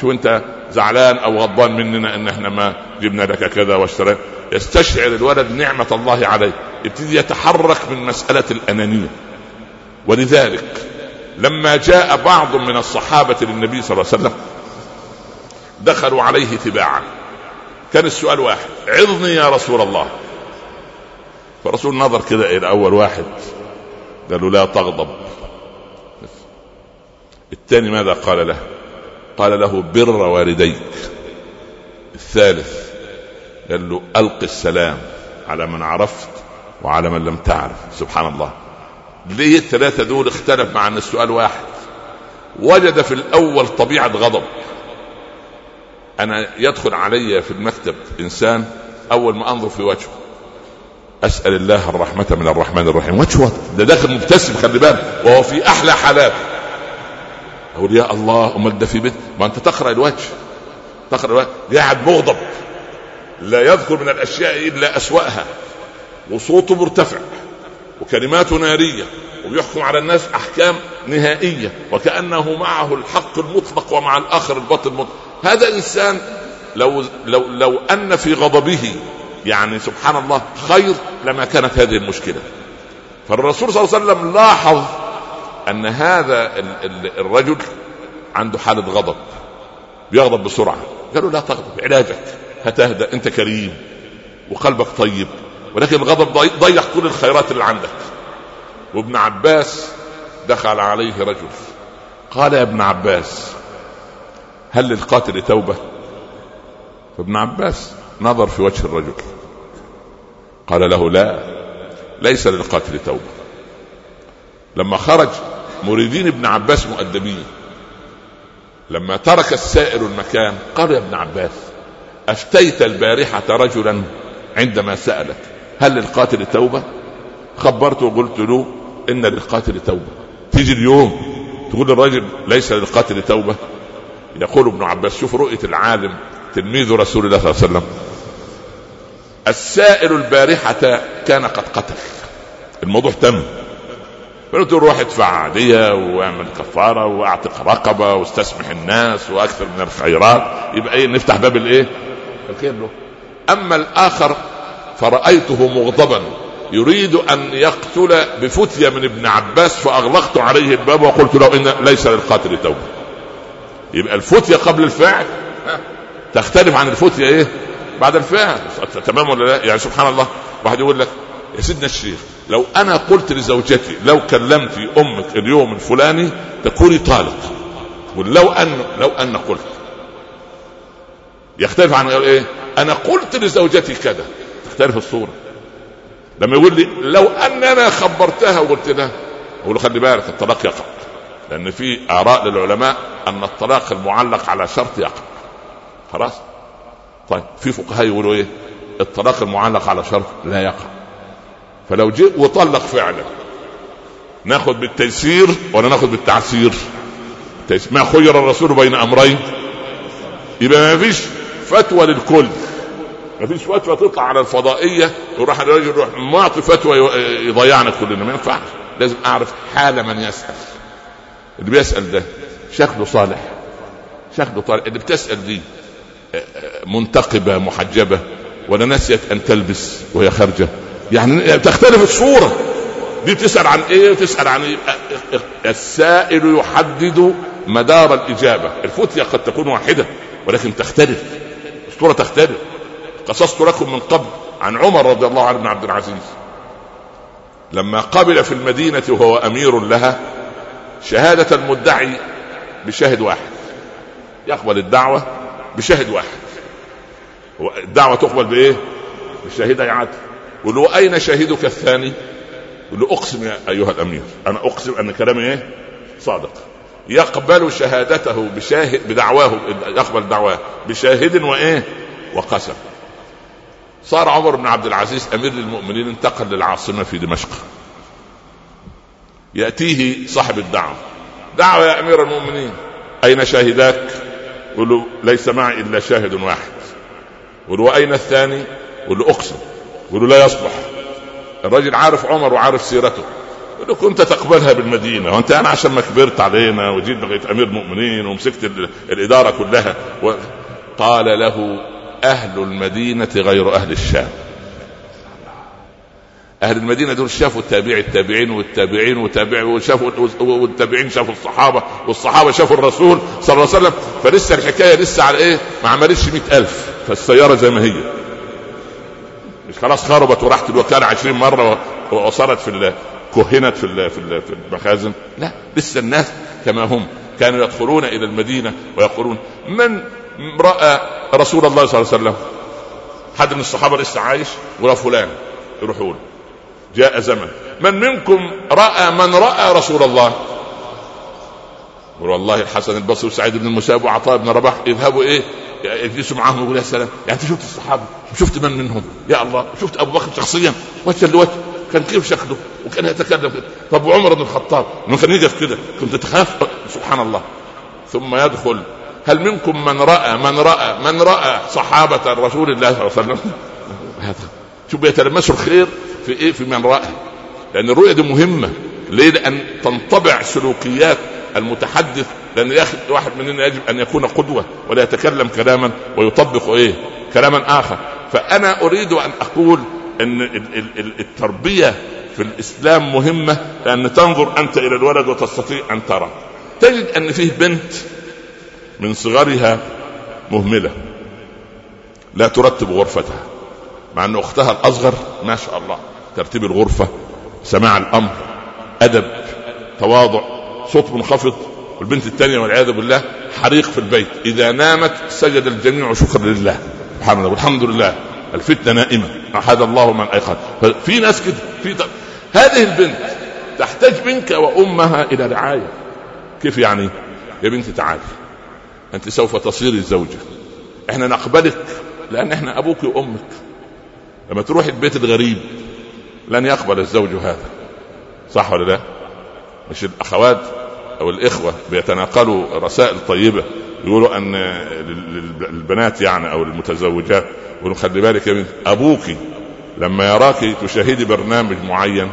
شو أنت زعلان أو غضبان مننا إن إحنا ما جبنا لك كذا واشترينا يستشعر الولد نعمة الله عليه يبتدي يتحرك من مسألة الأنانية. ولذلك لما جاء بعض من الصحابة للنبي صلى الله عليه وسلم دخلوا عليه تباعا. كان السؤال واحد عظني يا رسول الله. فالرسول نظر كده إلى أول واحد قال له لا تغضب. الثاني ماذا قال له؟ قال له بر والديك. الثالث قال له ألق السلام على من عرفت وعلى من لم تعرف. سبحان الله. ليه الثلاثة دول اختلف مع ان السؤال واحد. وجد في الأول طبيعة غضب. أنا يدخل علي في المكتب إنسان أول ما أنظر في وجهه. أسأل الله الرحمة من الرحمن الرحيم. وجهه ده داخل مبتسم خلي بالك. وهو في أحلى حالاته. أقول يا الله أمال ده في بيت؟ ما أنت تقرأ الوجه. تقرأ الوجه. قاعد مغضب. لا يذكر من الأشياء إلا أسوأها. وصوته مرتفع وكلماته نارية ويحكم على الناس أحكام نهائية وكأنه معه الحق المطلق ومع الآخر الباطل المطلق. هذا إنسان لو لو لو أن في غضبه يعني سبحان الله خير لما كانت هذه المشكلة. فالرسول صلى الله عليه وسلم لاحظ أن هذا الرجل عنده حالة غضب. بيغضب بسرعة. قالوا لا تغضب علاجك. هتهدى أنت كريم وقلبك طيب ولكن الغضب ضيع كل الخيرات اللي عندك. وابن عباس دخل عليه رجل قال يا ابن عباس هل للقاتل توبة؟ فابن عباس نظر في وجه الرجل قال له لا ليس للقاتل توبة. لما خرج مريدين ابن عباس مؤدبين لما ترك السائر المكان قال يا ابن عباس أفتيت البارحة رجلا عندما سالك هل للقاتل توبة؟ خبرته وقلت له إن للقاتل توبة. تيجي اليوم تقول للرجل ليس للقاتل توبة؟ يقول ابن عباس شوف رؤية العالم تلميذ رسول الله صلى الله عليه وسلم. السائل البارحة كان قد قتل. الموضوع تم. فقلت روح ادفع عادية واعمل كفارة واعتق رقبة واستسمح الناس وأكثر من الخيرات يبقى إيه نفتح باب الإيه؟ الخير له. أما الآخر فرأيته مغضبا. يريد أن يقتل بفتية من ابن عباس فأغلقت عليه الباب وقلت له إن ليس للقاتل توبة. يبقى الفتية قبل الفعل تختلف عن الفتية إيه؟ بعد الفعل تمام ولا لا؟ يعني سبحان الله. واحد يقول لك يا سيدنا الشيخ لو أنا قلت لزوجتي لو كلمت أمك اليوم الفلاني تكوني طالق. ولو أن لو أن قلت. يختلف عن إيه؟ أنا قلت لزوجتي كذا. تختلف الصورة. لما يقول لي لو ان أنا خبرتها وقلت لها أقول له خلي بالك الطلاق يقع. لأن في آراء للعلماء أن الطلاق المعلق على شرط يقع. خلاص؟ طيب في فقهاء يقولوا إيه؟ الطلاق المعلق على شرط لا يقع. فلو جئ وطلق فعلا ناخذ بالتيسير ولا ناخذ بالتعسير؟ ما خير الرسول بين أمرين؟ يبقى ما فيش فتوى للكل. ما فيش فتوى تطلع على الفضائية وراح الراجل يروح معطي فتوى يضيعنا كلنا. ما ينفعش. لازم أعرف حال من يسأل. اللي بيسأل ده شكله صالح. شكله طالح اللي بتسأل دي منتقبة محجبة ولا نسيت أن تلبس وهي خارجة؟ يعني تختلف الصورة. دي تسأل عن إيه؟ وتسال عن إيه؟ السائل يحدد مدار الإجابة. الفتية قد تكون واحدة ولكن تختلف. الصورة تختلف قصصت لكم من قبل عن عمر رضي الله عنه بن عبد العزيز لما قبل في المدينة وهو أمير لها شهادة المدعي بشاهد واحد يقبل الدعوة بشاهد واحد الدعوه تقبل بإيه؟ بشاهد عدل يقول له أين شاهدك الثاني؟ يقول له أقسم يا أيها الأمير أنا أقسم أن كلامي إيه؟ صادق يقبل شهادته بشاهد بدعواه يقبل دعواه بشاهد وإيه؟ وقسم. صار عمر بن عبد العزيز أمير للمؤمنين انتقل للعاصمة في دمشق. يأتيه صاحب الدعوة. دعوة يا أمير المؤمنين أين شاهداك؟ يقول له ليس معي إلا شاهد واحد. يقول له وأين الثاني؟ يقول له أقسم. يقول له لا يصلح. الرجل عارف عمر وعارف سيرته. له كنت تقبلها بالمدينة. وانت أنا عشان ما كبرت علينا وجيت بقيت أمير مؤمنين ومسكت الإدارة كلها. قال له أهل المدينة غير أهل الشام. أهل المدينة دول شافوا التابع التابعين والتابعين وتابع وشافوا والتابعين شافوا الصحابة والصحابة شافوا الرسول صلى الله عليه وسلم. فلسه الحكاية لسه على إيه؟ ما عملتش مئة ألف. فالسيارة زي ما هي. مش خلاص خربت وراحت الوكالة عشرين مرة وصارت في كهنت في في المخازن؟ لا لسه الناس كما هم كانوا يدخلون إلى المدينة ويقولون من رأى رسول الله صلى الله عليه وسلم؟ حد من الصحابة لسه عايش؟ ولا فلان؟ يروحون جاء زمن من منكم رأى من رأى رسول الله؟ والله الحسن البصري وسعيد بن المسيب وعطاء بن رباح يذهبوا إيه؟ يجلسوا معاهم ويقول يا سلام يعني شفت الصحابة؟ شفت من منهم؟ يا الله شفت أبو بكر شخصيا؟ وجها لوجه. كان كيف شكله وكان يتكلم كده؟ طب وعمر بن الخطاب انه كان يقف كده كنت تخاف؟ سبحان الله. ثم يدخل هل منكم من رأى من رأى من رأى صحابة رسول الله صلى الله عليه وسلم؟ هذا. شوف يتلمسوا الخير في إيه؟ في من رأى. لأن الرؤية دي مهمة. ليه؟ لأن تنطبع سلوكيات المتحدث. لأن يا أخي الواحد مننا يجب أن يكون قدوة ولا يتكلم كلاما ويطبق إيه؟ كلاما آخر. فأنا أريد أن أقول إن التربية في الإسلام مهمة لأن تنظر أنت إلى الولد وتستطيع أن ترى. تجد أن فيه بنت من صغرها مهملة لا ترتب غرفتها مع أن أختها الأصغر ما شاء الله ترتيب الغرفة سماع الأمر أدب تواضع صوت منخفض والبنت الثانية والعياذ بالله حريق في البيت. إذا نامت سجد الجميع شكرا لله. الله والحمد لله. الفتنة نائمة. أحد الله من أيقظ. ففي ناس كده في. هذه البنت تحتاج منك وأمها إلى رعاية. كيف يعني؟ يا بنتي تعالي أنت سوف تصيري زوجه إحنا نقبلك لأن إحنا أبوك وأمك. لما تروح البيت الغريب لن يقبل الزوج هذا. صح ولا لا؟ مش الأخوات أو الإخوة بيتناقلوا رسائل طيبة يقولوا أن للبنات يعني أو المتزوجات. يقولوا خلي بالك يا بنت أبوك لما يراك تشاهدي برنامج معين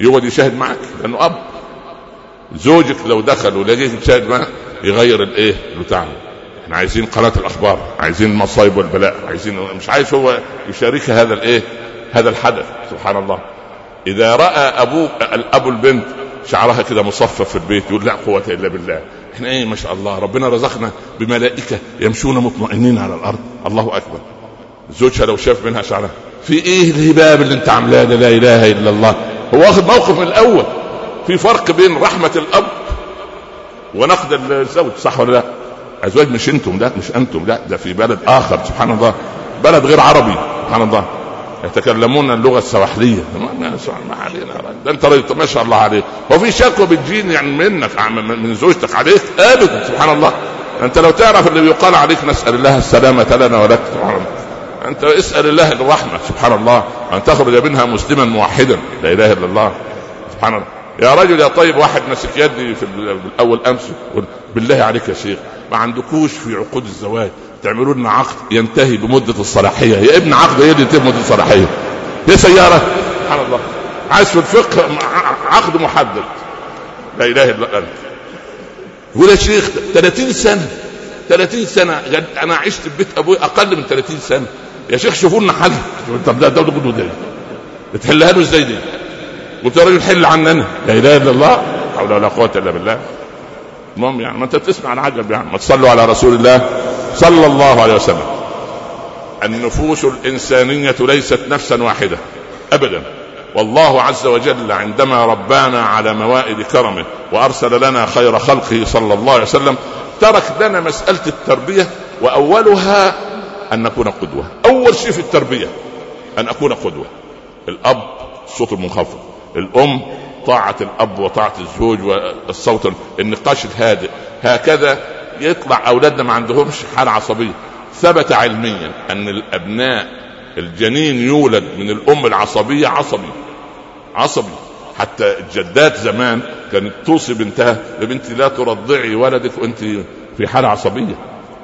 يقعد يشاهد معك لأنه أب. زوجك لو دخل ولقيت تشاهد معك يغير الإيه؟ بتاعه إحنا عايزين قناة الأخبار عايزين المصايب والبلاء عايزين مش عايز هو يشارك هذا الإيه؟ هذا الحدث سبحان الله. إذا رأى أبوك الاب البنت شعرها كده مصفف في البيت يقول لا قوة إلا بالله. إحنا إيه ما شاء الله؟ ربنا رزقنا بملائكة يمشون مطمئنين على الأرض. الله أكبر. زوجها لو شاف منها شعرها. في إيه الهباب اللي أنت عاملاه لا إله إلا الله. هو واخد موقف من الأول. في فرق بين رحمة الأب ونقد الزوج صح ولا لا؟ ازواج مش أنتم لا مش أنتم لا ده في بلد آخر سبحان الله. بلد غير عربي سبحان الله. يتكلمون اللغة السواحلية. ما علينا. ده انت ما شاء الله عليك. هو في شكوى بتجيني يعني منك من زوجتك عليك. ابدا سبحان الله. أنت لو تعرف اللي بيقال عليك نسأل الله السلامة لنا ولك. سبحان الله أنت اسأل الله الرحمة سبحان الله. أن تخرج منها مسلما موحدا. لا إله إلا الله. سبحان الله. يا رجل يا طيب واحد مسك يدي في الأول أمس. بالله عليك يا شيخ. ما عندكوش في عقود الزواج. تعملوا لنا عقد ينتهي بمدة الصلاحية. يا ابن عقد إيه اللي ينتهي بمدة الصلاحية. يا سيارة. سبحان الله. عايز في الفقه عقد محدد. لا إله إلا أنت. يقول يا شيخ 30 سنة. 30 سنة. أنا عشت في بيت أبوي أقل من 30 سنة. يا شيخ شوفوا لنا حل. طب ده ده ده ده تحلها له إزاي دي؟ قلت يا راجل حل عننا لا إله إلا الله. حول ولا قوة إلا بالله. المهم يعني ما انت بتسمع العجب يعني ما تصلوا على رسول الله صلى الله عليه وسلم. النفوس الإنسانية ليست نفسا واحدة. ابدا. والله عز وجل عندما ربانا على موائد كرمه وأرسل لنا خير خلقه صلى الله عليه وسلم ترك لنا مسألة التربية وأولها أن نكون قدوة. أول شيء في التربية أن أكون قدوة. الأب الصوت المنخفض الأم طاعة الأب وطاعة الزوج والصوت النقاش الهادئ. هكذا يطلع أولادنا ما عندهمش حالة عصبية. ثبت علميا أن الأبناء الجنين يولد من الأم العصبية عصبي. عصبي. حتى الجدات زمان كانت توصي بنتها يا بنتي لا ترضعي ولدك وأنت في حالة عصبية. لأن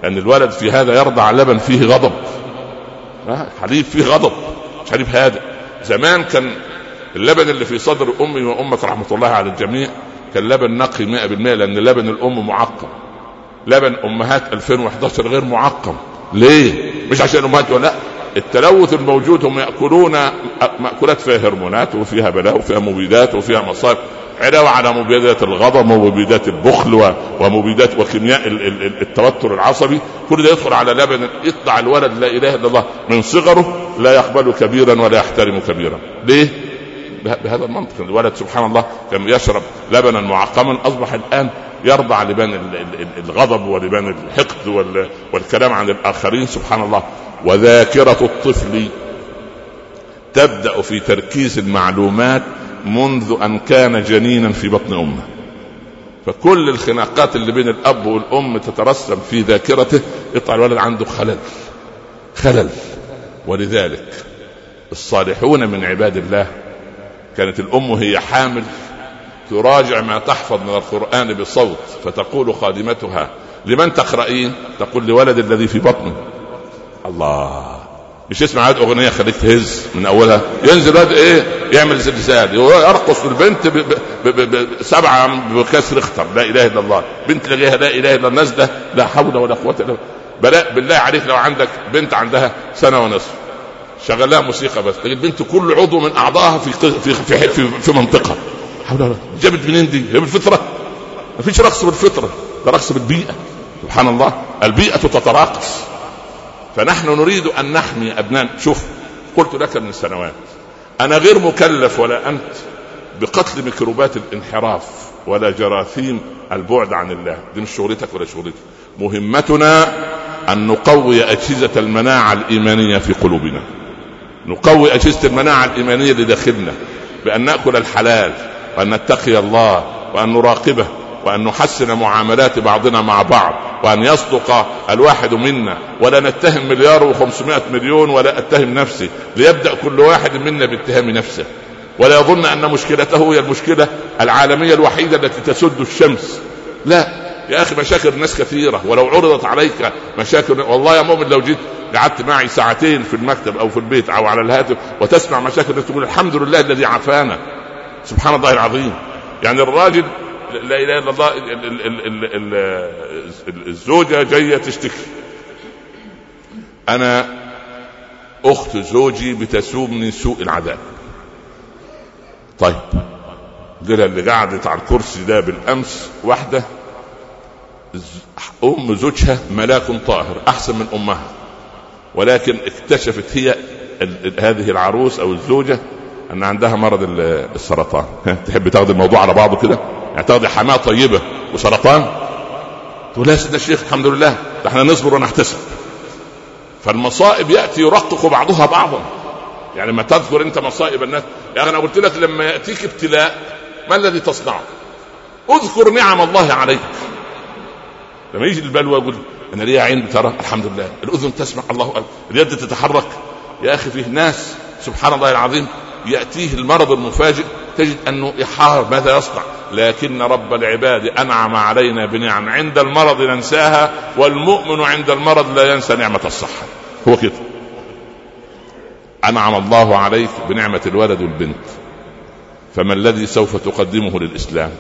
يعني الولد في هذا يرضع لبن فيه غضب. حليب فيه غضب. مش حليب هادئ. زمان كان اللبن اللي في صدر أمي وأمك رحمة الله على الجميع كان لبن نقي 100% لأن لبن الأم معقم. لبن أمهات 2011 غير معقم. ليه؟ مش عشان أمهات ولا؟ لا التلوث الموجود هم يأكلون مأكولات فيها هرمونات وفيها بلاء وفيها مبيدات وفيها مصائب. علاوة على مبيدات الغضب ومبيدات البخل ومبيدات وكيمياء التوتر العصبي. كل ده يدخل على لبن يطلع الولد لا إله إلا الله من صغره لا يقبل كبيرا ولا يحترم كبيرا. ليه؟ بهذا المنطق. الولد سبحان الله كان يشرب لبنا معقما أصبح الآن يرضع لبان الغضب ولبان الحقد والكلام عن الآخرين سبحان الله. وذاكرة الطفل تبدأ في تركيز المعلومات منذ أن كان جنينا في بطن أمه. فكل الخناقات اللي بين الأب والأم تترسم في ذاكرته يطلع الولد عنده خلل. خلل. ولذلك الصالحون من عباد الله كانت الأم هي حامل تراجع ما تحفظ من القرآن بصوت فتقول خادمتها لمن تقرأين تقول لولد الذي في بطنه. الله. مش يسمع هذه أغنية خليك تهز من أولها. ينزل هذا إيه؟ يعمل زلزال يرقص البنت بسبعه بكسر اختر. لا إله إلا الله. بنت لقيها لا إله إلا الناس ده لا حول ولا قوة إلا بالله عليك لو عندك بنت عندها سنة ونصف. شغل لها موسيقى بس. تجد البنت كل عضو من أعضائها في في في, في, في منطقة. حول ولا جابت منين دي؟ هي بالفطره ما فيش رقص بالفطرة. ده رقص بالبيئة. سبحان الله. البيئة تتراقص. فنحن نريد أن نحمي أبناء. شوف قلت لك من سنوات أنا غير مكلف ولا أنت بقتل ميكروبات الانحراف ولا جراثيم البعد عن الله. دي مش شغلتك ولا شغلتي. مهمتنا أن نقوي أجهزة المناعة الإيمانية في قلوبنا. نقوي أجهزة المناعة الإيمانية لداخلنا بأن نأكل الحلال وأن نتقي الله وأن نراقبه وأن نحسن معاملات بعضنا مع بعض وأن يصدق الواحد منا ولا نتهم مليار وخمسمائة مليون ولا أتهم نفسي ليبدأ كل واحد منا باتهام نفسه. ولا يظن أن مشكلته هي المشكلة العالمية الوحيدة التي تسد الشمس. لا. يا أخي مشاكل الناس كثيرة ولو عرضت عليك مشاكل والله يا مؤمن لو جيت قعدت معي ساعتين في المكتب أو في البيت أو على الهاتف وتسمع مشاكل الناس تقول الحمد لله الذي عافانا. سبحان الله العظيم. يعني الراجل لا إله إلا الله الزوجة جاية تشتكي. أنا أخت زوجي بتسومني سوء العذاب. طيب قال اللي قعدت على الكرسي ده بالأمس واحدة أم زوجها ملاك طاهر أحسن من أمها. ولكن اكتشفت هي هذه العروس أو الزوجة أن عندها مرض السرطان. تحب تاخذ الموضوع على بعضه كده؟ يعني تاخذ حماة طيبة وسرطان؟ تقول يا سيدنا الشيخ الحمد لله ده إحنا نصبر ونحتسب. فالمصائب يأتي يرقق بعضها بعضا. يعني ما تذكر أنت مصائب الناس. يا أخي أنا قلت لك لما يأتيك ابتلاء ما الذي تصنعه؟ اذكر نعم الله عليك. لما يجي البلوى يقول أنا ليا عين ترى الحمد لله. الأذن تسمع الله أكبر. اليد تتحرك. يا أخي فيه ناس سبحان الله العظيم يأتيه المرض المفاجئ تجد أنه يحار ماذا يصنع. لكن رب العباد أنعم علينا بنعم. عند المرض ننساها والمؤمن عند المرض لا ينسى نعمة الصحة. هو كده. أنعم الله عليك بنعمة الولد والبنت. فما الذي سوف تقدمه للإسلام؟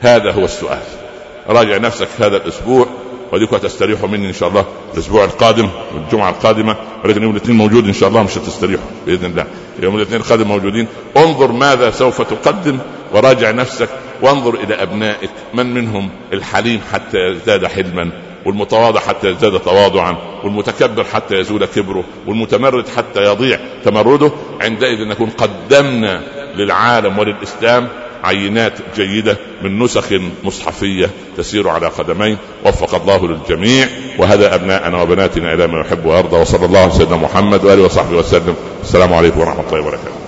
هذا هو السؤال. راجع نفسك هذا الأسبوع وديكوا تستريحوا مني إن شاء الله. الأسبوع القادم الجمعة القادمة ولكن يوم الاثنين موجود إن شاء الله مش هتستريحوا بإذن الله. يوم الاثنين القادم موجودين. انظر ماذا سوف تقدم وراجع نفسك وانظر إلى أبنائك من منهم الحليم حتى يزداد حلما والمتواضع حتى يزداد تواضعا والمتكبر حتى يزول كبره والمتمرد حتى يضيع تمرده. عندئذ نكون قدمنا للعالم وللإسلام عينات جيدة من نسخ مصحفية تسير على قدمين. وفق الله للجميع. وهذا أبناءنا وبناتنا إلى ما يحب ويرضى. وصلى الله على سيدنا محمد وآله وصحبه وسلم. السلام عليكم ورحمة الله وبركاته.